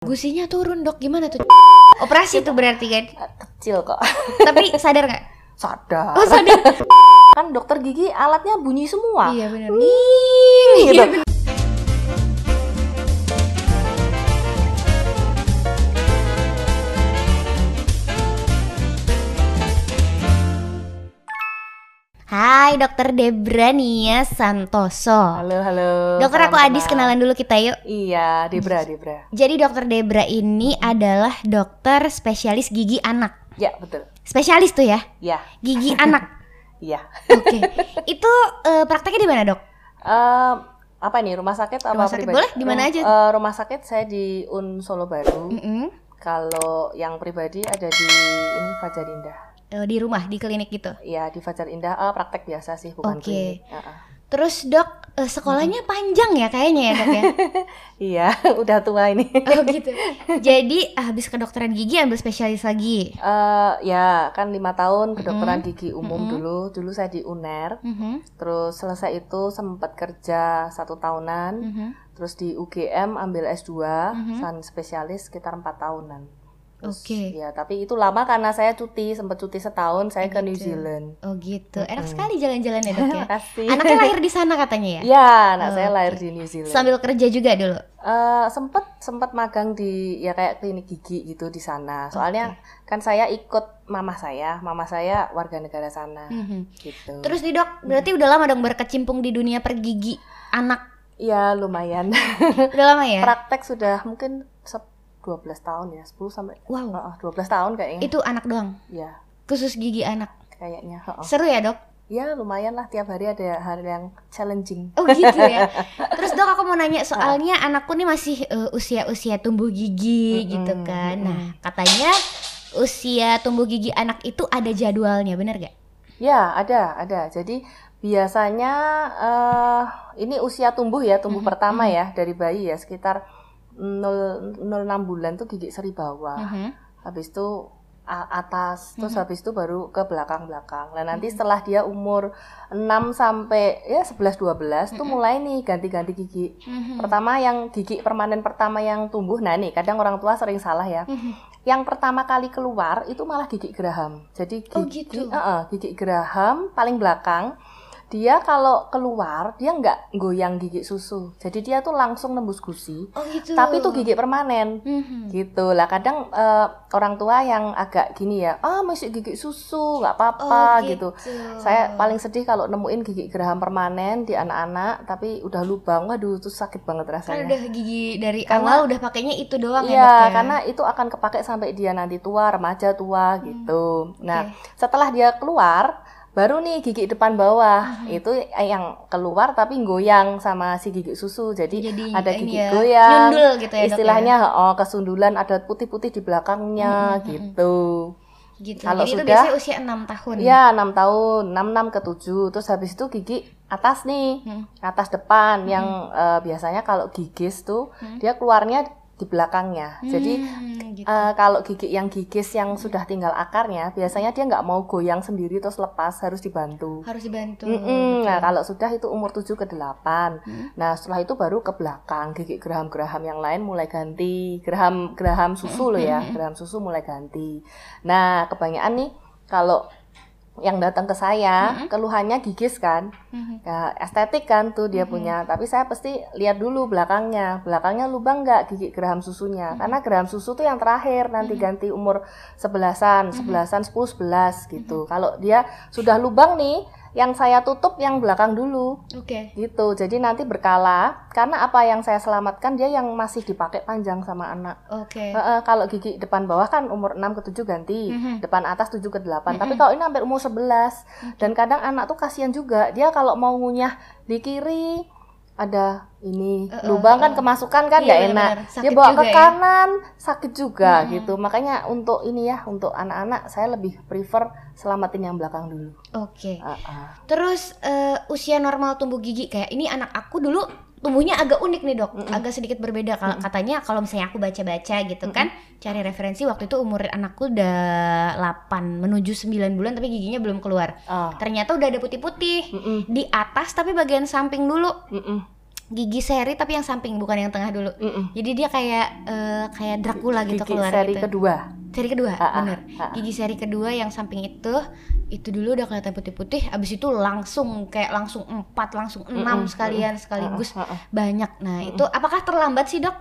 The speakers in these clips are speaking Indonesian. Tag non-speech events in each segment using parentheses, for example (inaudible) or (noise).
Gusinya turun dok, gimana tuh? Operasi tuh berarti kan? Kecil kok. Tapi sadar nggak? Sadar. Oh sadar. Kan dokter gigi alatnya bunyi semua. iya benar. Gitu. Hai dokter Debra Nia Santoso. Halo, halo. Dokter aku Adis kenal. kenalan dulu kita yuk. Iya, Debra, Debra. Jadi dokter Debra ini adalah dokter spesialis gigi anak. Ya, betul. Spesialis tuh ya, Ya, gigi anak. (laughs) iya. Oke. Itu eh, prakteknya di mana dok? Em, apa ini rumah sakit apa Rumah sakit, pribadi? boleh, di mana aja? eh, rumah sakit saya di Un Solo Baru. Mm-mm. Kalau yang pribadi ada di ini Fajar Eh, di rumah, di klinik gitu. Ya, di Fajar Indah eh, praktek biasa sih, bukan Oke. klinik. Heeh. Terus dok, eh, sekolahnya panjang ya kayaknya ya dok ya? (laughs) Iya, (laughs) udah tua ini. Oh gitu. Jadi habis kedokteran gigi ambil spesialis lagi. Eh, ya, kan lima tahun kedokteran Mm-mm. gigi umum Mm-mm. dulu. Dulu saya di UNER. Mhm, Terus selesai itu sempat kerja satu tahunan. mhm. Terus di UGM ambil S2, Mhm. san spesialis sekitar empat tahunan. Terus, Oke. Ya, tapi itu lama karena saya cuti, sempat cuti setahun. Saya ke New Gitu. Zealand. Oh gitu. Enak Mm-mm. sekali jalan-jalan ya dok ya. (laughs) Makasih. Anaknya lahir di sana katanya ya? Ya, anak Oh, saya lahir oke. di New Zealand. Sambil kerja juga dulu. Eh, sempet sempet magang di ya kayak klinik gigi gitu di sana. Soalnya kan saya ikut mama saya, mama saya warga negara sana Mhm. gitu. Terus nih dok, berarti udah lama dong berkecimpung di dunia pergigi anak. ya lumayan. Udah lama ya? (laughs) Praktek sudah mungkin 12 tahun ya, 10 sampai Wow. Heeh, 12 tahun kayaknya. Itu anak doang. Ya, Khusus gigi anak. kayaknya. heeh. Seru ya dok? Ya lumayan lah tiap hari ada hal yang challenging. Oh gitu ya. (laughs) Terus dok aku mau nanya soalnya anakku nih masih eh, usia-usia tumbuh gigi Mm-mm, gitu kan. mm-mm. Nah katanya usia tumbuh gigi anak itu ada jadwalnya, bener gak? Ya, ada, ada. Jadi biasanya eh ini usia tumbuh ya, tumbuh Mhm, pertama ya dari bayi ya sekitar 0 0,6 bulan tuh gigi seri bawah. Mhm. Habis itu atas, terus Mhm. habis itu baru ke belakang-belakang. Nah, nanti setelah dia umur 6 sampai ya 11 12 tuh Mhm. mulai nih ganti-ganti gigi. Mhm. Pertama yang gigi permanen pertama yang tumbuh. Nah, nih kadang orang tua sering salah ya. Mhm. Yang pertama kali keluar itu malah gigi geraham. Jadi gigi, Oh, gitu. Heeh, gigi geraham paling belakang. Dia kalau keluar dia nggak goyang gigi susu. Jadi dia tuh langsung nembus gusi. Oh gitu. Tapi itu gigi permanen. Mhm. Gitu lah. Kadang eh, orang tua yang agak gini ya, ah masih gigi susu nggak Oh, apa-apa gitu. gitu. Saya paling sedih kalau nemuin gigi geraham permanen di anak-anak tapi udah lubang. Waduh, itu sakit banget kan rasanya. udah gigi dari Karena- awal udah pakainya itu doang ya Iya, ya. karena itu akan kepake sampai dia nanti tua, remaja tua gitu. Nah, Oke. setelah dia keluar, baru nih gigi depan bawah Mhm. itu yang keluar tapi goyang sama si gigi susu. Jadi, Jadi ada gigi ya, goyang. nyundul gitu ya dok ya? Istilahnya oh kesundulan ada putih-putih di belakangnya mhm. gitu. gitu. kalau Jadi itu sudah- biasanya usia 6 tahun. Iya, 6 tahun, 6 6 ke 7. Terus habis itu gigi atas nih, Hmm. atas depan yang eh, biasanya kalau gigis tuh Hmm. dia keluarnya di belakangnya. Jadi Hmm, gitu. Eh, kalau gigi yang gigis yang sudah tinggal akarnya, biasanya dia nggak mau goyang sendiri terus lepas, harus dibantu. harus dibantu. Mm-mm. betul. Nah, kalau sudah itu umur 7 ke 8. Hmm. Nah, setelah itu baru ke belakang, gigi geraham-geraham yang lain mulai ganti. Geraham geraham susu loh ya, geraham susu mulai ganti. Nah, kebanyakan nih kalau yang datang ke saya, Mm-mm. keluhannya gigis kan. Mhm. Ya, estetik kan tuh dia Mhm. punya. Tapi saya pasti lihat dulu belakangnya. Belakangnya lubang nggak gigi geraham susunya? Mhm. Karena geraham susu tuh yang terakhir nanti Mhm. ganti umur sebelasan, sebelasan, sepuluh, sebelas gitu. Kalau dia sudah lubang nih, yang saya tutup yang belakang dulu Oke. gitu. Jadi nanti berkala. Karena apa yang saya selamatkan dia yang masih dipakai panjang sama anak. Oke. Heeh, kalau gigi depan bawah kan umur 6 ke 7 ganti, Mhm. depan atas 7 ke 8. Tapi Mhm. kalau ini hampir umur 11. Oke. Dan kadang anak tuh kasihan juga. Dia kalau mau ngunyah di kiri ada ini Uh-uh, lubang kan kemasukan kan Iya, nggak enak. benar-benar. Dia bawa ke ya. kanan sakit juga Mhm. gitu. Makanya untuk ini ya untuk anak-anak saya lebih prefer selamatin yang belakang dulu. Oke. Uh-uh. Terus eh, usia normal tumbuh gigi kayak ini anak aku dulu tumbuhnya agak unik nih dok, Mm-mm. agak sedikit berbeda. Kalau Mm-mm. katanya kalau misalnya aku baca-baca gitu kan, cari referensi waktu itu umur anakku udah 8 menuju 9 bulan tapi giginya belum keluar. Ah. Ternyata udah ada putih-putih Mm-mm. di atas tapi bagian samping dulu. Mm-mm. gigi seri tapi yang samping bukan yang tengah dulu. Mm-mm. Jadi dia kayak eh, kayak Dracula gitu Gigi keluar seri gitu. kedua. Seri kedua, Ah, ah, bener. ah. Gigi seri kedua yang samping itu, itu dulu udah kelihatan putih-putih. Abis itu langsung kayak langsung empat, langsung enam Mm-mm, sekalian sekaligus Ah, ah, ah. banyak. Nah itu apakah terlambat sih dok?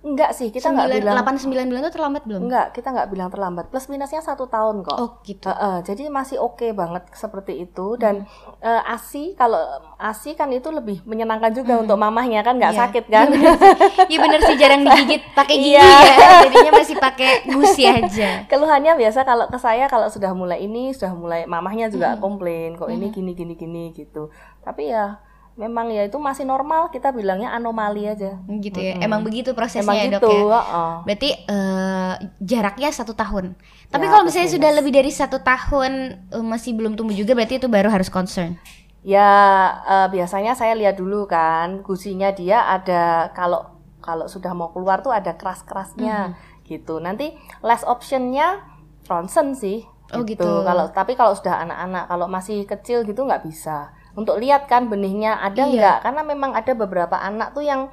Enggak sih, kita nggak bilang delapan sembilan bulan itu terlambat belum? enggak, kita nggak bilang terlambat. Plus minusnya satu tahun kok. Oh gitu. Heeh, jadi masih oke banget seperti itu dan Hmm. eh, ASI kalau ASI kan itu lebih menyenangkan juga untuk mamahnya kan nggak Iya. sakit kan Iya bener, sih. Iya bener sih jarang digigit (laughs) pakai gigi Iya. ya. Jadinya masih pakai gusi aja. keluhannya biasa kalau ke saya kalau sudah mulai ini sudah mulai mamahnya juga Hmm. komplain kok ini gini gini gini gitu tapi ya memang ya itu masih normal kita bilangnya anomali aja Gitu ya. Emang begitu prosesnya emang ya gitu dok ya. heeh. Berarti eh, jaraknya satu tahun. Tapi Ya, kalau misalnya sudah lebih dari satu tahun eh, masih belum tumbuh juga, berarti itu baru harus concern. ya eh, biasanya saya lihat dulu kan gusinya dia ada kalau kalau sudah mau keluar tuh ada keras kerasnya Mhm. gitu nanti last optionnya ronsen sih Oh, gitu. kalau tapi kalau sudah anak-anak kalau masih kecil gitu nggak bisa untuk lihat kan benihnya ada Iya. nggak karena memang ada beberapa anak tuh yang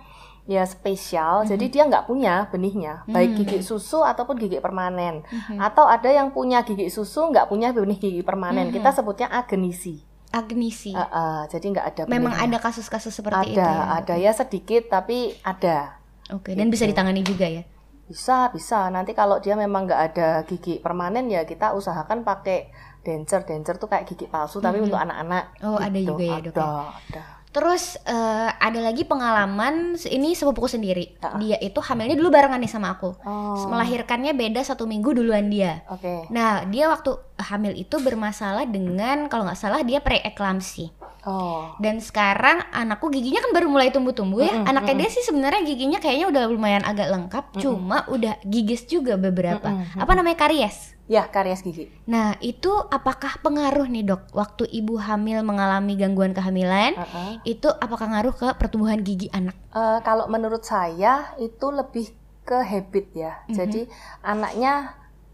ya spesial Mhm. jadi dia nggak punya benihnya baik gigi susu ataupun gigi permanen Mhm. atau ada yang punya gigi susu nggak punya benih gigi permanen Mhm. kita sebutnya agenisi Agnisi. Ah, ah, jadi nggak ada Memang benihnya. ada kasus-kasus seperti ada itu ya. ada ya sedikit tapi ada Oke, dan bisa ditangani juga ya. bisa bisa nanti kalau dia memang nggak ada gigi permanen ya kita usahakan pakai denture denture tuh kayak gigi palsu tapi untuk anak-anak Oh, ada gitu. juga ya, Dok, ada ada Terus eh, ada lagi pengalaman ini sepupuku sendiri. Ah. Dia itu hamilnya dulu barengan nih sama aku. oh Melahirkannya beda satu minggu duluan dia. oke Nah, dia waktu hamil itu bermasalah dengan kalau nggak salah dia preeklamsi. oh Dan sekarang anakku giginya kan baru mulai tumbuh-tumbuh ya. Mm-mm, Anaknya dia sih sebenarnya giginya kayaknya udah lumayan agak lengkap, cuma udah gigis juga beberapa. Mm-mm, Apa namanya karies? Ya karies gigi Nah, itu apakah pengaruh nih, Dok? Waktu ibu hamil mengalami gangguan kehamilan, Uh-uh. itu apakah ngaruh ke pertumbuhan gigi anak? Eh, kalau menurut saya itu lebih ke habit ya Mhm. jadi anaknya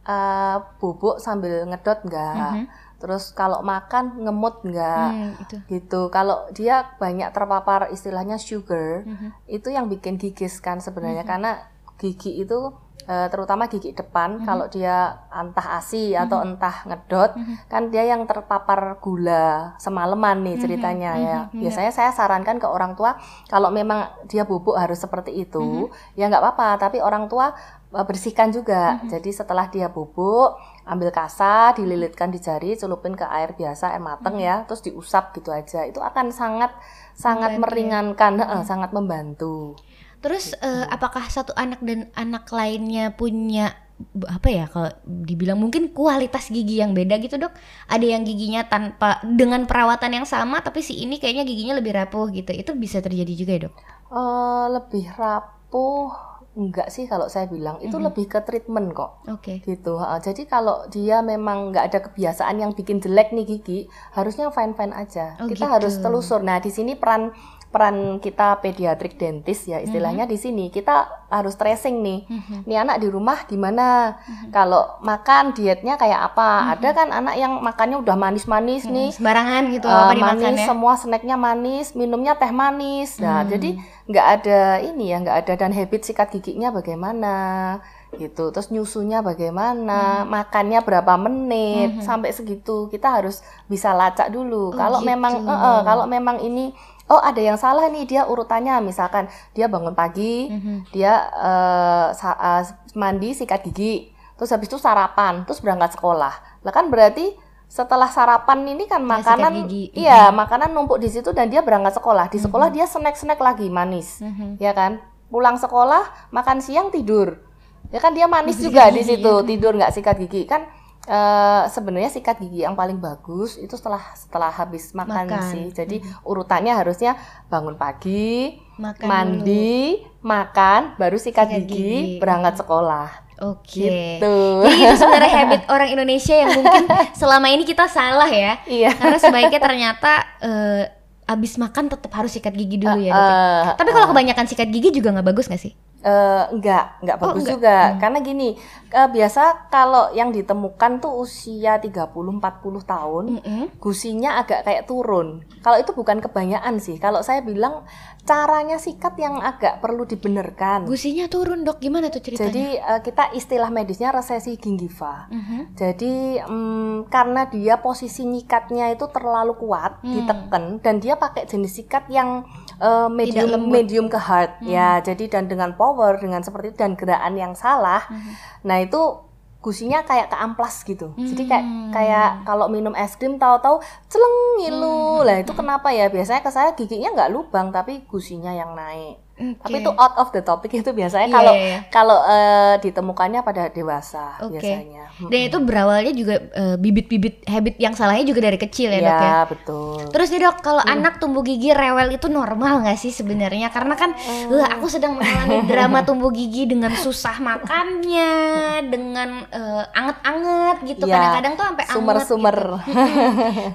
eh, bubuk sambil ngedot nggak Mhm. terus kalau makan ngemut nggak Hmm, itu. gitu kalau dia banyak terpapar istilahnya sugar Mhm. itu yang bikin gigis kan sebenarnya karena gigi itu eh, terutama gigi depan kalau dia entah asi atau entah ngedot kan dia yang terpapar gula semalaman nih ceritanya ya. Biasanya saya sarankan ke orang tua kalau memang dia bubuk harus seperti itu ya nggak apa-apa tapi orang tua eh, bersihkan juga. Jadi setelah dia bubuk ambil kasa dililitkan di jari celupin ke air biasa air mateng ya terus diusap gitu aja. Itu akan sangat sangat Membantu ya. meringankan heeh, sangat membantu Terus eh, apakah satu anak dan anak lainnya punya apa ya kalau dibilang mungkin kualitas gigi yang beda gitu dok? Ada yang giginya tanpa dengan perawatan yang sama tapi si ini kayaknya giginya lebih rapuh gitu. Itu bisa terjadi juga ya dok? Eh, lebih rapuh enggak sih kalau saya bilang itu lebih ke treatment kok Oke. gitu ha. jadi kalau dia memang nggak ada kebiasaan yang bikin jelek nih gigi harusnya fine fine aja Oh, kita gitu. harus telusur nah di sini peran peran kita pediatrik dentis ya istilahnya di sini. Kita harus tracing nih Mhm. nih anak di rumah gimana? Kalau makan dietnya kayak apa? Ada kan anak yang makannya udah manis-manis nih. Sembarangan gitu Eh, apa dimakan manis ya? semua snacknya manis minumnya teh manis. Nah jadi nggak ada ini ya nggak ada dan habit sikat giginya bagaimana gitu. Terus nyusunya bagaimana? Makannya berapa menit? Sampai segitu. Kita harus bisa lacak dulu. Kalau gitu. memang eh, eh, kalau memang ini oh ada yang salah nih dia urutannya. Misalkan dia bangun pagi Mhm. dia sa- eh, mandi sikat gigi terus habis itu sarapan terus berangkat sekolah. Lah kan berarti setelah sarapan ini kan sikat makanan gigi. iya makanan numpuk di situ dan dia berangkat sekolah. Di sekolah dia snack snack lagi manis. Mhm. ya kan? Pulang sekolah makan siang tidur. Ya kan dia manis juga di situ tidur nggak sikat gigi. Kan eh, sebenarnya sikat gigi yang paling bagus itu setelah setelah habis makan, Makan. sih jadi urutannya harusnya bangun pagi Makan mandi makan baru sikat, Sikat gigi, gigi. berangkat sekolah Oke. gitu Jadi itu sebenarnya (laughs) habit orang Indonesia yang mungkin selama ini kita salah ya. iya Karena sebaiknya ternyata eh, abis makan tetap harus sikat gigi dulu ya. Dok, ya? Eh, Tapi kalau kebanyakan sikat gigi juga nggak bagus nggak sih? Eh, enggak, enggak Oh, bagus enggak. juga. Karena gini, eh, biasa kalau yang ditemukan tuh usia 30-40 tahun, Mm-mm. gusinya agak kayak turun. Kalau itu bukan kebanyakan sih. Kalau saya bilang caranya sikat yang agak perlu dibenarkan. Gusinya turun dok, gimana tuh ceritanya? Jadi eh, kita istilah medisnya resesi gingiva. Mhm. Jadi mm, karena dia posisi nyikatnya itu terlalu kuat, Hmm. diteken dan dia pakai jenis sikat yang eh, medium medium ke hard ya. Jadi dan dengan power dengan seperti itu dan gerakan yang salah. Hmm. Nah, itu gusinya kayak keamplas gitu. Jadi kayak Hmm. kayak kalau minum es krim tahu-tahu celeng ngilu. Hmm. Lah itu kenapa ya? Biasanya ke saya giginya nggak lubang tapi gusinya yang naik. Oke. Tapi itu out of the topic itu biasanya Iya, kalau iya, iya. kalau eh, ditemukannya pada dewasa Oke. biasanya. Dan itu berawalnya juga eh, bibit-bibit habit yang salahnya juga dari kecil ya dok ya. Iya, betul. Terus nih dok, kalau anak tumbuh gigi rewel itu normal nggak sih sebenarnya? Karena kan, wah aku sedang mengalami (laughs) drama tumbuh gigi dengan susah makannya, dengan eh, anget-anget gitu. Iya, Kadang-kadang tuh sampai anget. Sumber-sumber. gitu.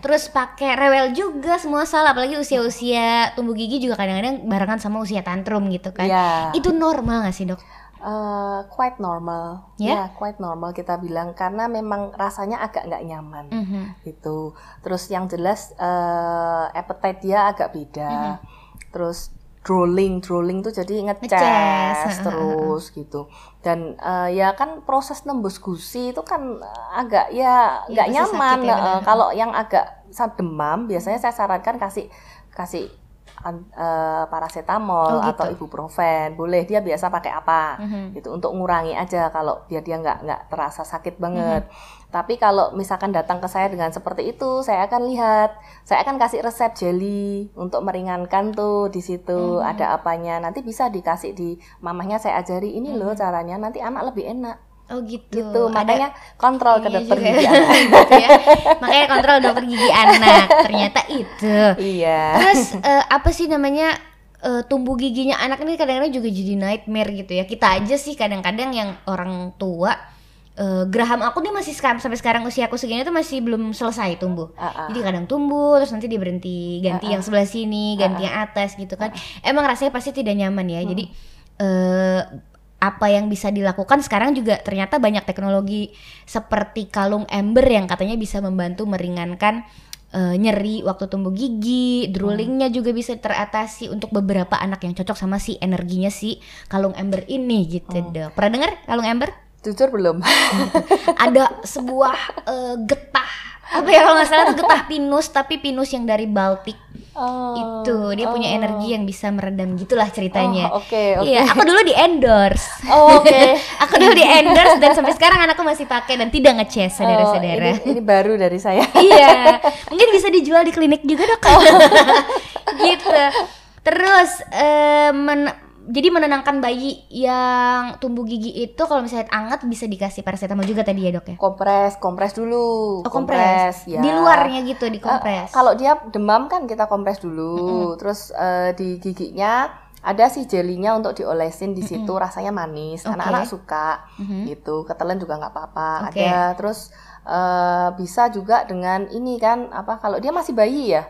Terus pakai rewel juga semua salah, apalagi usia-usia tumbuh gigi juga kadang-kadang barengan sama usia tantrum gitu kan. Iya. Itu normal nggak sih dok? Eh, quite normal. Ya? Ya, quite normal kita bilang karena memang rasanya agak nggak nyaman. Mhm. gitu. Terus yang jelas eh appetite dia agak beda. Terus drooling, drooling tuh jadi Ngeces, ngeces ha, terus gitu. Dan eh, ya kan proses nembus gusi itu kan agak ya Iya, nggak nyaman. ya, Eh, benar. kalau yang agak demam biasanya saya sarankan kasih kasih eh, paracetamol Oh, gitu. atau ibuprofen. Boleh dia biasa pakai apa? Mhm. gitu untuk ngurangi aja kalau biar dia nggak nggak terasa sakit banget. Mhm. Tapi kalau misalkan datang ke saya dengan seperti itu, saya akan lihat, saya akan kasih resep jelly untuk meringankan tuh di situ Mhm. ada apanya. Nanti bisa dikasih di mamahnya saya ajari ini loh caranya. Nanti anak lebih enak Oh gitu. gitu. Ada- Makanya kontrol ke Iya dokter juga. gigi anak. Gitu ya. Makanya kontrol dokter gigi anak. Ternyata itu. Iya. Terus eh, apa sih namanya eh, tumbuh giginya anak ini kadang-kadang juga jadi nightmare gitu ya. Kita aja sih kadang-kadang yang orang tua eh, geraham aku nih masih sekarang sampai sekarang usia aku segini tuh masih belum selesai tumbuh. Ah, ah. Jadi kadang tumbuh terus nanti dia berhenti ganti yang sebelah sini, ganti yang atas gitu kan. Emang rasanya pasti tidak nyaman ya. Jadi eh apa yang bisa dilakukan sekarang juga ternyata banyak teknologi seperti kalung ember yang katanya bisa membantu meringankan eh, nyeri waktu tumbuh gigi, droolingnya juga bisa teratasi untuk beberapa anak yang cocok sama si energinya si kalung ember ini gitu dok. Pernah dengar kalung ember? Jujur belum. (laughs) ada sebuah eh, getah apa ya kalau nggak salah tuh getah pinus tapi pinus yang dari Baltik Oh, itu dia punya oh. energi yang bisa meredam gitulah ceritanya Oh, Oke, oke. iya aku dulu di endorse (laughs) Oh, oke. (laughs) aku dulu di endorse dan sampai sekarang anakku masih pakai dan tidak ngeces Oh, saudara-saudara ini, ini baru dari saya. (laughs) iya mungkin bisa dijual di klinik juga dok Oh. gitu terus eh, men- jadi menenangkan bayi yang tumbuh gigi itu kalau misalnya anget bisa dikasih paracetamol juga tadi ya dok ya Kompres, kompres dulu. Oh, kompres. ya. Di luarnya gitu, di Eh, kompres. kalau dia demam kan kita kompres dulu. Terus eh, di giginya ada sih jelinya untuk diolesin di situ rasanya manis. Anak-anak suka Mhm. gitu. Ketelan juga nggak apa-apa. Oke. Ada terus eh, bisa juga dengan ini kan apa kalau dia masih bayi ya?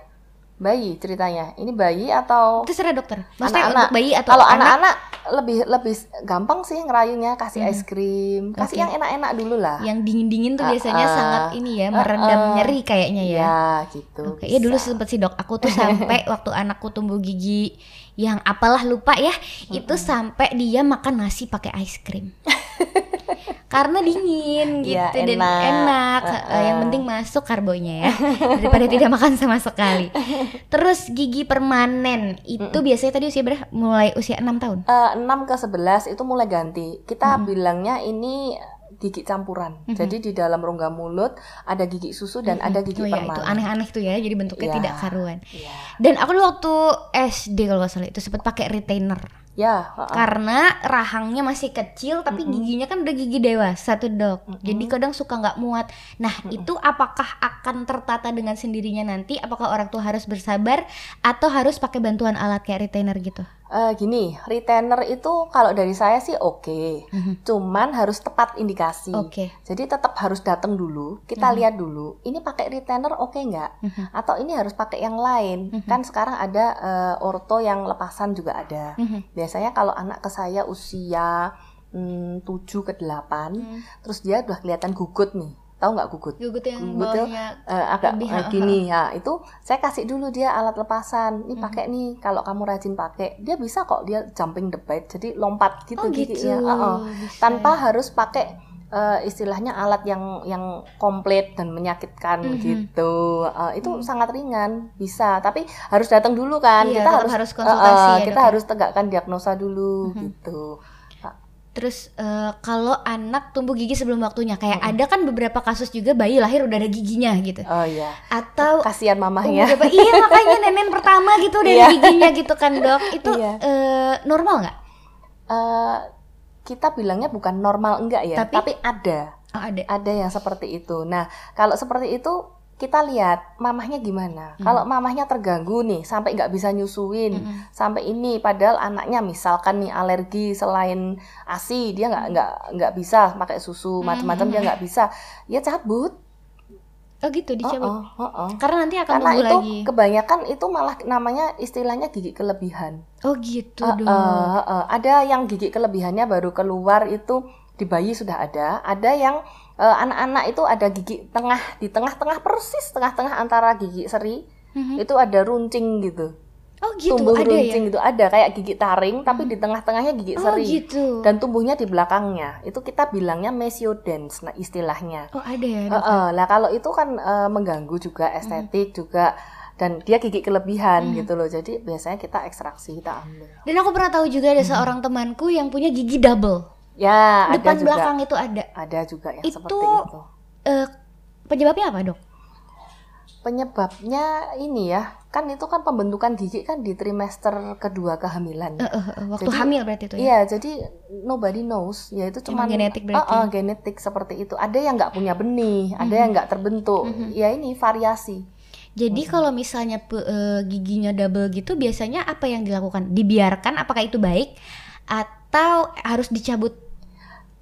Bayi ceritanya. Ini bayi atau Terserah dokter. Maksudnya anak-anak untuk bayi atau kalau anak? anak-anak lebih lebih gampang sih ngerayunya kasih es krim kasih Oke. yang enak-enak dulu lah yang dingin-dingin tuh biasanya ah. sangat ini ya meredam Ah, ah. nyeri kayaknya ya. ya gitu Oke, ya dulu sempet sih dok, aku tuh sampai (laughs) waktu anakku tumbuh gigi yang apalah lupa ya, itu sampai dia makan nasi pakai es krim. (laughs) Karena dingin gitu Iya, dan enak. enak. Heeh. Eh, yang penting masuk karbonya ya daripada tidak makan sama sekali. Terus gigi permanen itu biasanya tadi usia berapa? Mulai usia 6 tahun. Eh, 6 ke 11 itu mulai ganti. Kita bilangnya ini gigi campuran. Jadi di dalam rongga mulut ada gigi susu dan ada gigi Oh ya, itu permanen. aneh-aneh tuh ya, jadi bentuknya Iya. tidak karuan. Iya. Dan aku dulu waktu SD kalau nggak salah itu sempat pakai retainer. Ya, heeh. karena rahangnya masih kecil tapi giginya kan udah gigi dewasa tuh dok. Jadi kadang suka nggak muat. Nah itu apakah akan tertata dengan sendirinya nanti? Apakah orang tua harus bersabar atau harus pakai bantuan alat kayak retainer gitu Eh, gini, retainer itu kalau dari saya sih oke, cuman harus tepat indikasi. Oke. Jadi tetap harus datang dulu, kita lihat dulu, ini pakai retainer oke nggak? Atau ini harus pakai yang lain? Kan sekarang ada eh, orto yang lepasan juga ada. Biasanya kalau anak ke saya usia hmm, 7 ke 8, terus dia udah kelihatan gugut nih. Tahu nggak gugut? Gugut yang Betul. bawahnya Eh, agak lebih, ha, gini ya itu saya kasih dulu dia alat lepasan ini pakai nih kalau kamu rajin pakai dia bisa kok dia jumping the bed jadi lompat gitu Oh gitu. giginya Heeh. Bisa tanpa harus pakai eh, istilahnya alat yang yang komplit dan menyakitkan Mhm. gitu Eh, itu sangat ringan bisa tapi harus datang dulu kan Iya, kita harus harus konsultasi eh, eh, ya, kita dok ya. harus tegakkan diagnosa dulu gitu Terus eh, kalau anak tumbuh gigi sebelum waktunya, kayak ada kan beberapa kasus juga bayi lahir udah ada giginya gitu. oh ya Atau kasihan mamahnya Udah, iya makanya nenek pertama gitu dari Iya. giginya gitu kan dok. (laughs) Itu Iya. eh, normal nggak? Eh, kita bilangnya bukan normal enggak ya Tapi- tapi ada Oh, ada. ada yang seperti itu. Nah, kalau seperti itu kita lihat mamahnya gimana. Kalau mamahnya terganggu nih sampai nggak bisa nyusuin, sampai ini padahal anaknya misalkan nih alergi selain ASI dia nggak nggak nggak bisa pakai susu macam-macam dia nggak bisa, ya cabut. Oh gitu dicabut. Oh, oh, oh. Karena nanti akan Karena itu lagi. kebanyakan itu malah namanya istilahnya gigi kelebihan. Oh gitu Eh, dong. eh, eh, ada yang gigi kelebihannya baru keluar itu di bayi sudah ada, ada yang eh, anak-anak itu ada gigi tengah di tengah-tengah persis tengah-tengah antara gigi seri Mhm. itu ada runcing gitu, Oh gitu tumbuh ada ya. runcing gitu ada kayak gigi taring tapi di tengah-tengahnya gigi Oh seri gitu. dan tumbuhnya di belakangnya itu kita bilangnya mesiodens nah istilahnya. Oh ada ya. Dok? eh, lah kalau itu kan eh, mengganggu juga estetik juga dan dia gigi kelebihan gitu loh jadi biasanya kita ekstraksi kita ambil. Dan aku pernah tahu juga ada seorang temanku yang punya gigi double. Ya, ada Depan juga. belakang itu ada. Ada juga yang Itu- seperti itu. Eh, penyebabnya apa dok? Penyebabnya ini ya, kan itu kan pembentukan gigi kan di trimester kedua kehamilan. Eh, eh, eh, waktu Jadi- hamil berarti itu ya. Iya, jadi nobody knows, ya itu cuma genetik berarti. Eh, eh, genetik seperti itu. Ada yang nggak punya benih, ada yang nggak terbentuk. Ya ini variasi. Jadi kalau misalnya eh, giginya double gitu biasanya apa yang dilakukan? Dibiarkan apakah itu baik atau harus dicabut?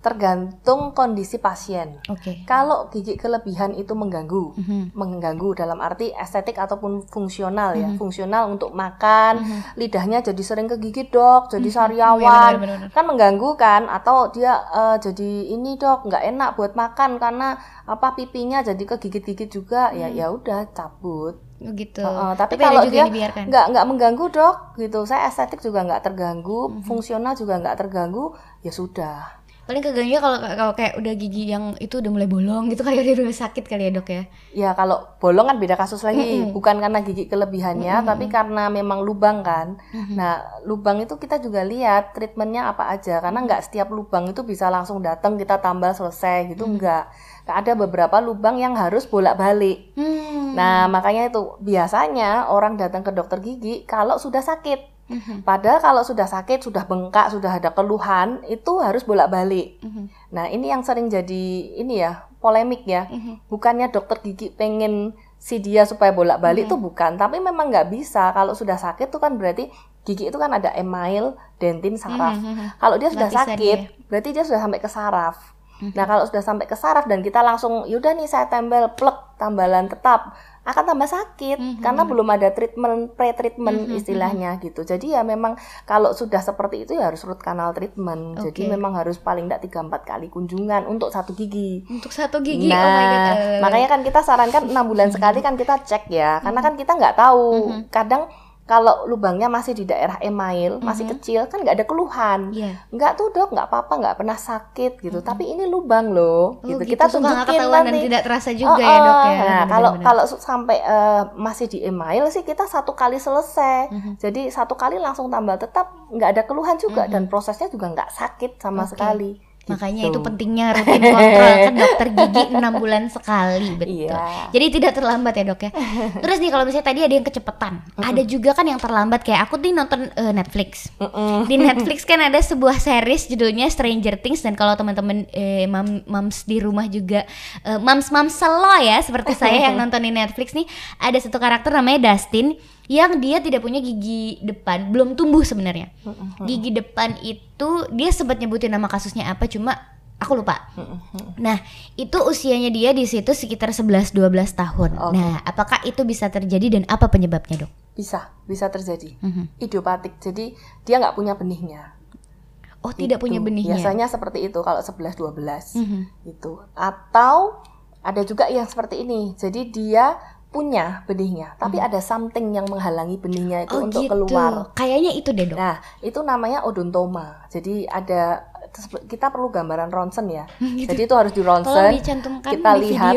Tergantung kondisi pasien. Oke. Kalau gigi kelebihan itu mengganggu, Mhm. mengganggu dalam arti estetik ataupun fungsional ya, fungsional untuk makan, lidahnya jadi sering kegigit dok, jadi sariawan, Iya, benar-benar. kan mengganggu kan, atau dia eh, jadi ini dok nggak enak buat makan karena apa pipinya jadi kegigit-gigit juga, ya ya udah cabut. Oh, gitu. Heeh, tapi, Tapi ada kalau juga dia nggak nggak mengganggu dok, gitu, saya estetik juga nggak terganggu, Mhm. fungsional juga nggak terganggu, ya sudah. Paling keganggunya kalau kalau kayak udah gigi yang itu udah mulai bolong gitu (laughs) kayak udah sakit kali ya dok ya. Ya kalau bolong kan beda kasus lagi, bukan karena gigi kelebihannya, tapi karena memang lubang kan. Nah lubang itu kita juga lihat treatmentnya apa aja, karena nggak setiap lubang itu bisa langsung datang kita tambal selesai gitu nggak. Ada beberapa lubang yang harus bolak-balik. Hmm. Nah makanya itu biasanya orang datang ke dokter gigi kalau sudah sakit. Mhm. Padahal kalau sudah sakit, sudah bengkak, sudah ada keluhan, itu harus bolak-balik. Mhm. Nah, ini yang sering jadi ini ya, polemik ya. Mhm. Bukannya dokter gigi pengen si dia supaya bolak-balik itu bukan, tapi memang nggak bisa. Kalau sudah sakit tuh kan berarti gigi itu kan ada email, dentin, saraf. Mhm. Kalau dia sudah Lapisan sakit, berarti dia sudah sampai ke saraf. Nah, kalau sudah sampai ke saraf dan kita langsung yaudah nih saya tempel plek tambalan tetap akan tambah sakit karena belum ada treatment pre-treatment istilahnya gitu. Jadi ya memang kalau sudah seperti itu ya harus root canal treatment. Jadi Oke. memang harus paling tidak 3 4 kali kunjungan untuk satu gigi. Untuk satu gigi, nah, oh my god. eh. makanya kan kita sarankan enam bulan sekali kan kita cek ya, karena kan kita nggak tahu. Kadang kalau lubangnya masih di daerah email, masih kecil kan nggak ada keluhan. Iya. Nggak tuh dok, nggak apa-apa, nggak pernah sakit gitu. Tapi ini lubang loh, Oh, gitu. gitu. Kita nggak tunjukin ketahuan dan nanti. tidak terasa juga Oh, ya dok oh. ya. Nah, Benar, kalau benar. kalau sampai eh, masih di email sih kita satu kali selesai. Mhm. Jadi satu kali langsung tambal tetap nggak ada keluhan juga dan prosesnya juga nggak sakit sama Oke. sekali. Makanya Gitu. itu pentingnya rutin kontrol kan (laughs) dokter gigi enam bulan sekali betul. Iya. Jadi tidak terlambat ya dok ya. Terus nih kalau misalnya tadi ada yang kecepatan, ada juga kan yang terlambat kayak aku nih nonton eh, Netflix. Mm-mm. Di Netflix kan ada sebuah series judulnya Stranger Things dan kalau teman-teman eh, mam mams di rumah juga eh, mams mams selo ya seperti saya yang (laughs) nontonin Netflix nih ada satu karakter namanya Dustin yang dia tidak punya gigi depan, belum tumbuh sebenarnya. Gigi depan itu dia sempat nyebutin nama kasusnya apa cuma aku lupa. Nah, itu usianya dia di situ sekitar 11 12 tahun. Oke. Nah, apakah itu bisa terjadi dan apa penyebabnya, Dok? Bisa, bisa terjadi. Mhm. Idiopatik. Jadi dia nggak punya benihnya. Oh, tidak punya Itu. benihnya. Biasanya seperti itu kalau 11 12. Mhm. Itu. Atau ada juga yang seperti ini. Jadi dia punya benihnya, tapi ada something yang menghalangi benihnya itu Hmm. Oh, untuk gitu. keluar. Kayaknya itu deh, Dok. Nah, itu namanya odontoma. Jadi ada kita perlu gambaran ronsen ya. (laughs) Jadi itu harus di ronsen. kita di lihat.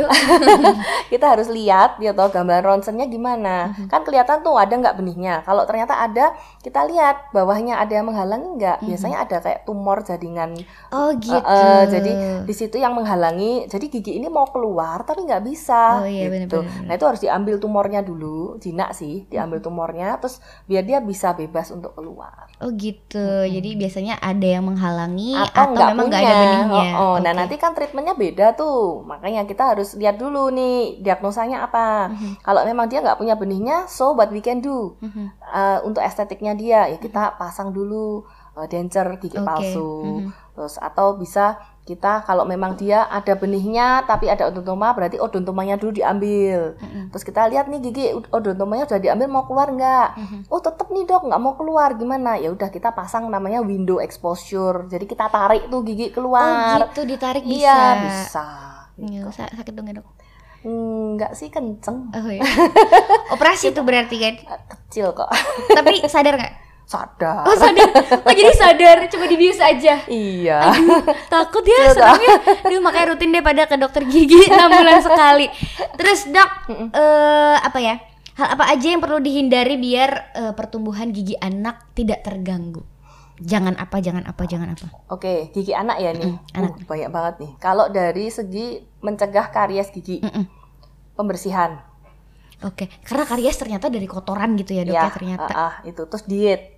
(laughs) kita harus lihat ya toh gambaran ronsennya gimana. Mhm. Kan kelihatan tuh ada nggak benihnya. Kalau ternyata ada, kita lihat bawahnya ada yang menghalangi nggak. Mhm. Biasanya ada kayak tumor jaringan. Oh, gitu. Eh, eh, jadi di situ yang menghalangi. Jadi gigi ini mau keluar tapi nggak bisa. Oh, iya, gitu. benar-benar. Nah itu harus diambil tumornya dulu, jinak sih, diambil tumornya, terus biar dia bisa bebas untuk keluar. Oh gitu. Jadi biasanya ada yang menghalangi atau, atau, nggak memang nggak punya. ada benihnya. Oh, oh. Nah Oke. nanti kan treatmentnya beda tuh, makanya kita harus lihat dulu nih diagnosanya apa. Mhm. Kalau memang dia nggak punya benihnya, so what we can do Mhm. Uh, untuk estetiknya dia ya kita pasang dulu uh, denture gigi Oke. palsu, Mhm. terus atau bisa kita kalau memang dia ada benihnya tapi ada odontoma berarti odontomanya dulu diambil. Mhm. Terus kita lihat nih gigi odontomanya sudah diambil mau keluar nggak? Mhm. Oh tetep nih dok nggak mau keluar gimana? Ya udah kita pasang namanya window exposure. Jadi kita tarik tuh gigi Oh keluar. gitu ditarik bisa. Iya bisa. Iya, sa- sakit dong ya dok. Enggak sih kenceng, Oh ya. (laughs) Operasi itu berarti kan. kecil kok. Tapi sadar nggak? Sadar. Oh sadar. Oh jadi sadar. Coba dibius aja. Iya. Takut ya seremnya. Aduh makanya rutin deh pada ke dokter gigi (laughs) 6 bulan sekali. Terus dok, eh apa ya? Hal apa aja yang perlu dihindari biar eh, pertumbuhan gigi anak tidak terganggu? Jangan apa, jangan apa, jangan apa. Oke, gigi anak ya nih. anak. Uh, banyak banget nih. Kalau dari segi mencegah karies gigi, Mm-mm. pembersihan. Oke, karena karies ternyata dari kotoran gitu ya dok ya, ternyata. ah, ah, itu terus diet.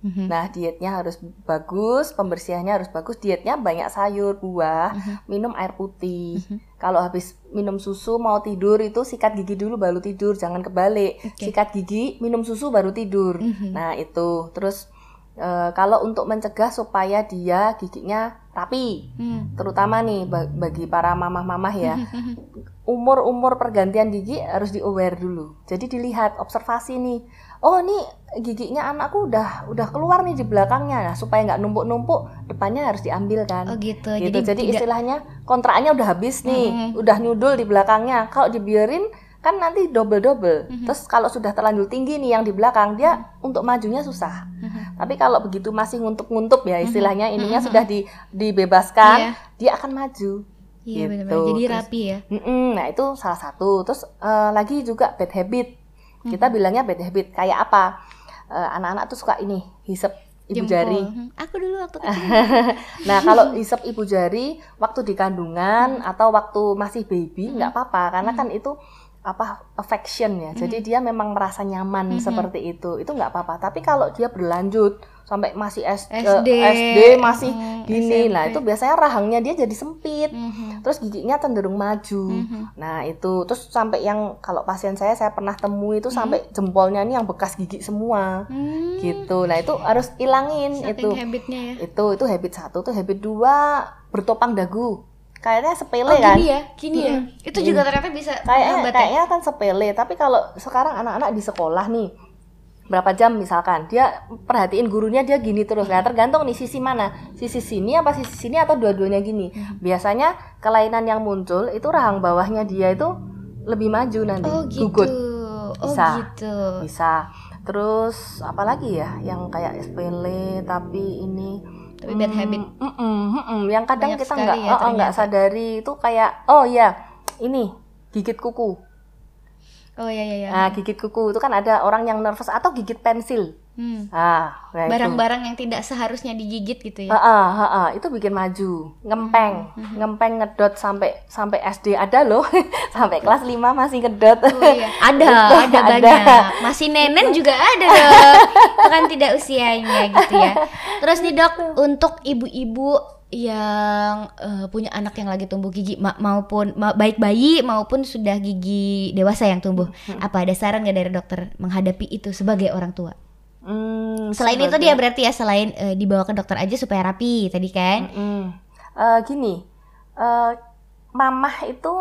Mhm. Nah, dietnya harus bagus, pembersihannya harus bagus. Dietnya banyak sayur, buah, Mhm. minum air putih. Kalau habis minum susu mau tidur itu sikat gigi dulu baru tidur, jangan kebalik. Oke. Sikat gigi, minum susu baru tidur. Mhm. Nah, itu. Terus eh, kalau untuk mencegah supaya dia giginya rapi, Hmm. terutama nih ba- bagi para mamah-mamah ya. Umur-umur pergantian gigi harus di aware dulu. Jadi dilihat observasi nih. Oh, nih giginya anakku udah udah keluar nih di belakangnya. Nah, supaya nggak numpuk-numpuk, depannya harus diambil kan. Oh gitu. gitu. Jadi, Jadi, tidak istilahnya kontraknya udah habis nih, Mhm. udah nyudul di belakangnya. Kalau dibiarin kan nanti double-double. Mhm. Terus kalau sudah terlanjur tinggi nih yang di belakang, dia untuk majunya susah. Mhm. Tapi kalau begitu masih nguntup-nguntup ya istilahnya ininya Mhm. sudah di, dibebaskan, Iya. dia akan maju. Iya gitu. benar-benar. Jadi Terus- rapi ya. Mm-mm, nah itu salah satu. Terus eh, lagi juga bad habit. Kita bilangnya bad habit. Kayak apa? Eh, anak-anak tuh suka ini hisap ibu Jempol. jari. Hmm, Aku dulu waktu (laughs) kecil. Nah kalau (laughs) hisap ibu jari waktu di kandungan atau waktu masih baby nggak apa-apa karena kan itu apa affection ya. Jadi dia memang merasa nyaman seperti itu. Itu nggak apa-apa. Tapi kalau dia berlanjut sampai masih S- eh, SD, SD masih hmm, gini, SMP. itu biasanya rahangnya dia jadi sempit. Mhm. Terus giginya cenderung maju. Mhm. Nah, itu terus sampai yang kalau pasien saya saya pernah temui itu Hmm. sampai jempolnya ini yang bekas gigi semua. Hmm, Gitu. Nah, itu harus ilangin itu. habitnya ya. Itu itu habit satu tuh habit dua bertopang dagu. Kayaknya sepele Oh kan? gini ya, gini ya. Mm-mm. Itu juga ternyata bisa Kayaknya ya? kayaknya kan sepele, tapi kalau sekarang anak-anak di sekolah nih berapa jam misalkan dia perhatiin gurunya dia gini terus nah tergantung nih sisi mana sisi sini apa sisi sini atau dua-duanya gini Hmm. biasanya kelainan yang muncul itu rahang bawahnya dia itu lebih maju nanti Oh gitu. gugut Oh Bisa. gitu. bisa terus apalagi ya yang kayak sepele tapi ini Tapi bad habit. mm, mm, mm, mm. yang kadang Banyak kita nggak ya oh, oh, nggak sadari itu kayak oh ya ini gigit kuku Oh iya iya iya. nah gigit kuku itu kan ada orang yang nervous atau gigit pensil Hmm. ah nah. Barang-barang yang tidak seharusnya digigit gitu ya. Ah, ah, itu bikin maju, ngempeng, Hmm, ngempeng ngedot sampai sampai SD ada loh, (laughs) sampai kelas 5 masih ngedot. Oh iya, ada, (laughs) Itu ada ada. banyak. Masih nenen juga ada dok. (laughs) Itu kan tidak usianya gitu ya. Terus nih dok, untuk ibu-ibu yang eh, punya anak yang lagi tumbuh gigi ma- maupun ma- baik bayi maupun sudah gigi dewasa yang tumbuh. Apa ada saran nggak dari dokter menghadapi itu sebagai orang tua? Hmm, Selain itu sebagai- dia berarti ya selain eh, dibawa ke dokter aja supaya rapi tadi kan? Mm-mm. Eh, gini, eh, mamah itu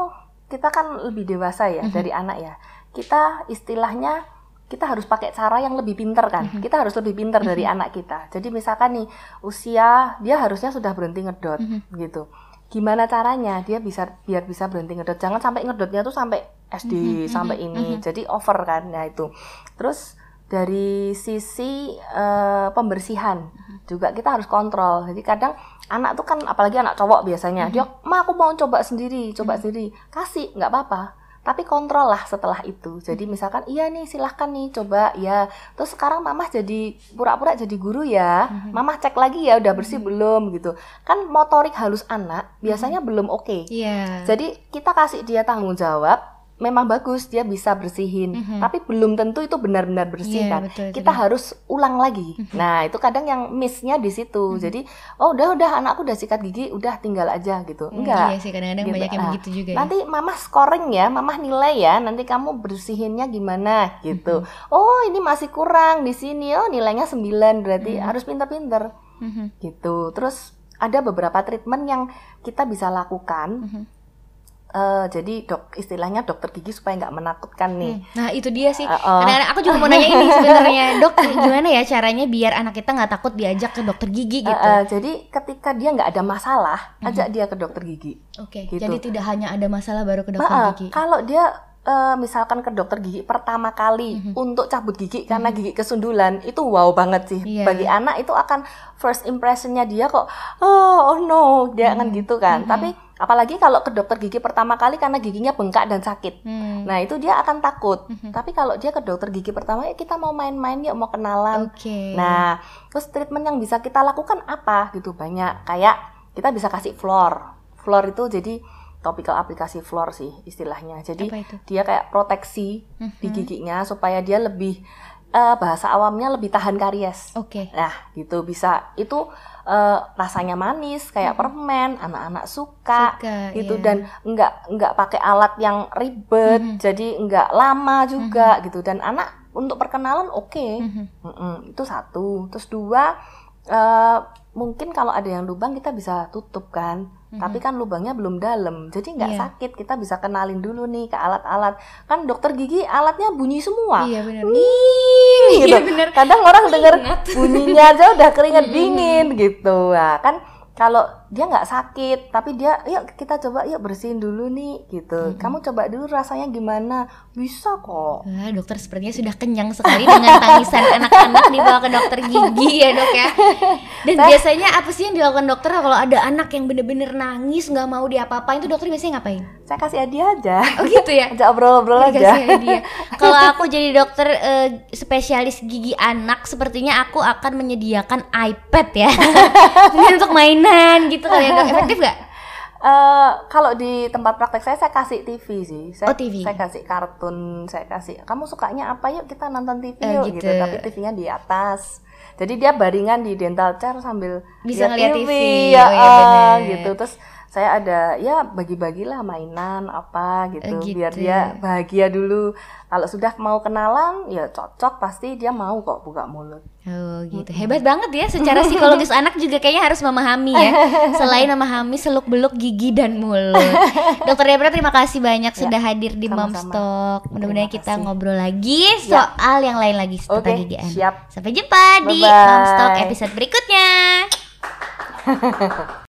kita kan lebih dewasa ya dari anak ya. Kita istilahnya kita harus pakai cara yang lebih pinter kan. Kita harus lebih pinter dari anak kita. Jadi misalkan nih usia dia harusnya sudah berhenti ngedot gitu. Gimana caranya dia bisa biar bisa berhenti ngedot? Jangan sampai ngedotnya tuh sampai SD sampai ini. Jadi over kan. Nah itu. Terus dari sisi eh, pembersihan juga kita harus kontrol. Jadi kadang anak tuh kan apalagi anak cowok biasanya dia, ma aku mau coba sendiri, coba sendiri, kasih nggak apa-apa. Tapi kontrol lah setelah itu. Jadi misalkan iya nih silahkan nih coba ya. Terus sekarang mamah jadi pura-pura jadi guru ya. Mamah cek lagi ya udah bersih belum gitu. Kan motorik halus anak biasanya belum oke. Iya. Jadi kita kasih dia tanggung jawab, memang bagus dia bisa bersihin, tapi belum tentu itu benar-benar bersih Iya, kan. betul, kita harus ulang lagi. Nah itu kadang yang missnya di situ. Jadi oh udah udah anakku udah sikat gigi, udah tinggal aja gitu. Hmm, Enggak. Iya sih kadang-kadang Gitu. banyak yang Ah, begitu juga ya. Nanti mama scoring ya, mama nilai ya. Nanti kamu bersihinnya gimana gitu. Oh ini masih kurang di sini. Oh nilainya 9 berarti harus pinter-pinter Mhm. gitu. Terus ada beberapa treatment yang kita bisa lakukan. Mhm. Eh, jadi dok istilahnya dokter gigi supaya nggak menakutkan nih. Nah itu dia sih. Uh, uh. Kadang-kadang aku juga mau nanya ini (laughs) sebenarnya, dok gimana ya caranya biar anak kita nggak takut diajak ke dokter gigi gitu? Eh, eh, jadi ketika dia nggak ada masalah, ajak dia ke dokter gigi. Oke. gitu. Jadi tidak hanya ada masalah baru ke dokter eh, gigi. kalau dia eh, misalkan ke dokter gigi pertama kali untuk cabut gigi karena gigi kesundulan itu wow banget sih Iya. bagi anak itu akan first impressionnya dia kok oh, oh no dia akan gitu kan tapi apalagi kalau ke dokter gigi pertama kali karena giginya bengkak dan sakit Hmm. nah itu dia akan takut tapi kalau dia ke dokter gigi pertama ya kita mau main-main yuk mau kenalan Oke. Nah, terus treatment yang bisa kita lakukan apa gitu banyak. Kayak kita bisa kasih floor. Floor itu jadi topical aplikasi floor sih istilahnya. Jadi dia kayak proteksi di Mhm. giginya supaya dia lebih eh, bahasa awamnya lebih tahan karies. Oke. Nah, gitu bisa. Itu eh, rasanya manis kayak permen, anak-anak suka, Suka, gitu iya. dan nggak nggak pakai alat yang ribet, Mhm. jadi nggak lama juga gitu dan anak untuk perkenalan oke. Mhm. Mm-mm, itu satu. Terus dua, eh, mungkin kalau ada yang lubang kita bisa tutup kan. Tapi kan lubangnya belum dalam, jadi nggak Iya. sakit. Kita bisa kenalin dulu nih ke alat-alat. Kan dokter gigi alatnya bunyi semua. Iya benar. Wih, gitu. (laughs) Iya benar. Kadang orang Ingat. bunyinya aja udah keringet dingin gitu. Nah, kan kalau dia nggak sakit, tapi dia, yuk kita coba yuk bersihin dulu nih gitu. Kamu coba dulu rasanya gimana? Bisa kok. Wah, dokter sepertinya sudah kenyang sekali dengan tangisan (laughs) anak-anak dibawa ke dokter gigi ya dok ya. Dan biasanya apa sih yang dilakukan dokter kalau ada anak yang bener-bener nangis nggak mau diapa-apain itu dokter biasanya ngapain? Saya kasih hadiah aja. Oh gitu ya. (laughs) Ajak obrol-obrol aja. Hadiah. (laughs) Kalau aku jadi dokter eh, spesialis gigi anak, sepertinya aku akan menyediakan iPad ya, untuk mainan gitu kali ya. (laughs) Efektif gak? Eh, kalau di tempat praktek saya saya kasih TV sih. Saya, Oh, TV. Saya kasih kartun, saya kasih. Kamu sukanya apa yuk kita nonton TV Eh, yuk gitu. gitu. Tapi TV-nya di atas. Jadi dia baringan di dental chair sambil Bisa ngeliat TV. ya, Oh, iya bener. gitu. Terus saya ada ya bagi-bagilah mainan apa gitu, Oh, gitu. biar dia bahagia dulu. Kalau sudah mau kenalan ya cocok pasti dia mau kok buka mulut. Oh gitu, hebat banget ya. Secara psikologis anak juga kayaknya harus memahami ya. (laughs) Selain memahami seluk beluk gigi dan mulut. (laughs) Dokter Debra terima kasih banyak sudah hadir di sama-sama. Momstock. Mudah-mudahan kita ngobrol lagi soal yang lain lagi tentang Oke, gigi anak. siap. Sampai jumpa di Bye-bye. Momstock episode berikutnya. (laughs)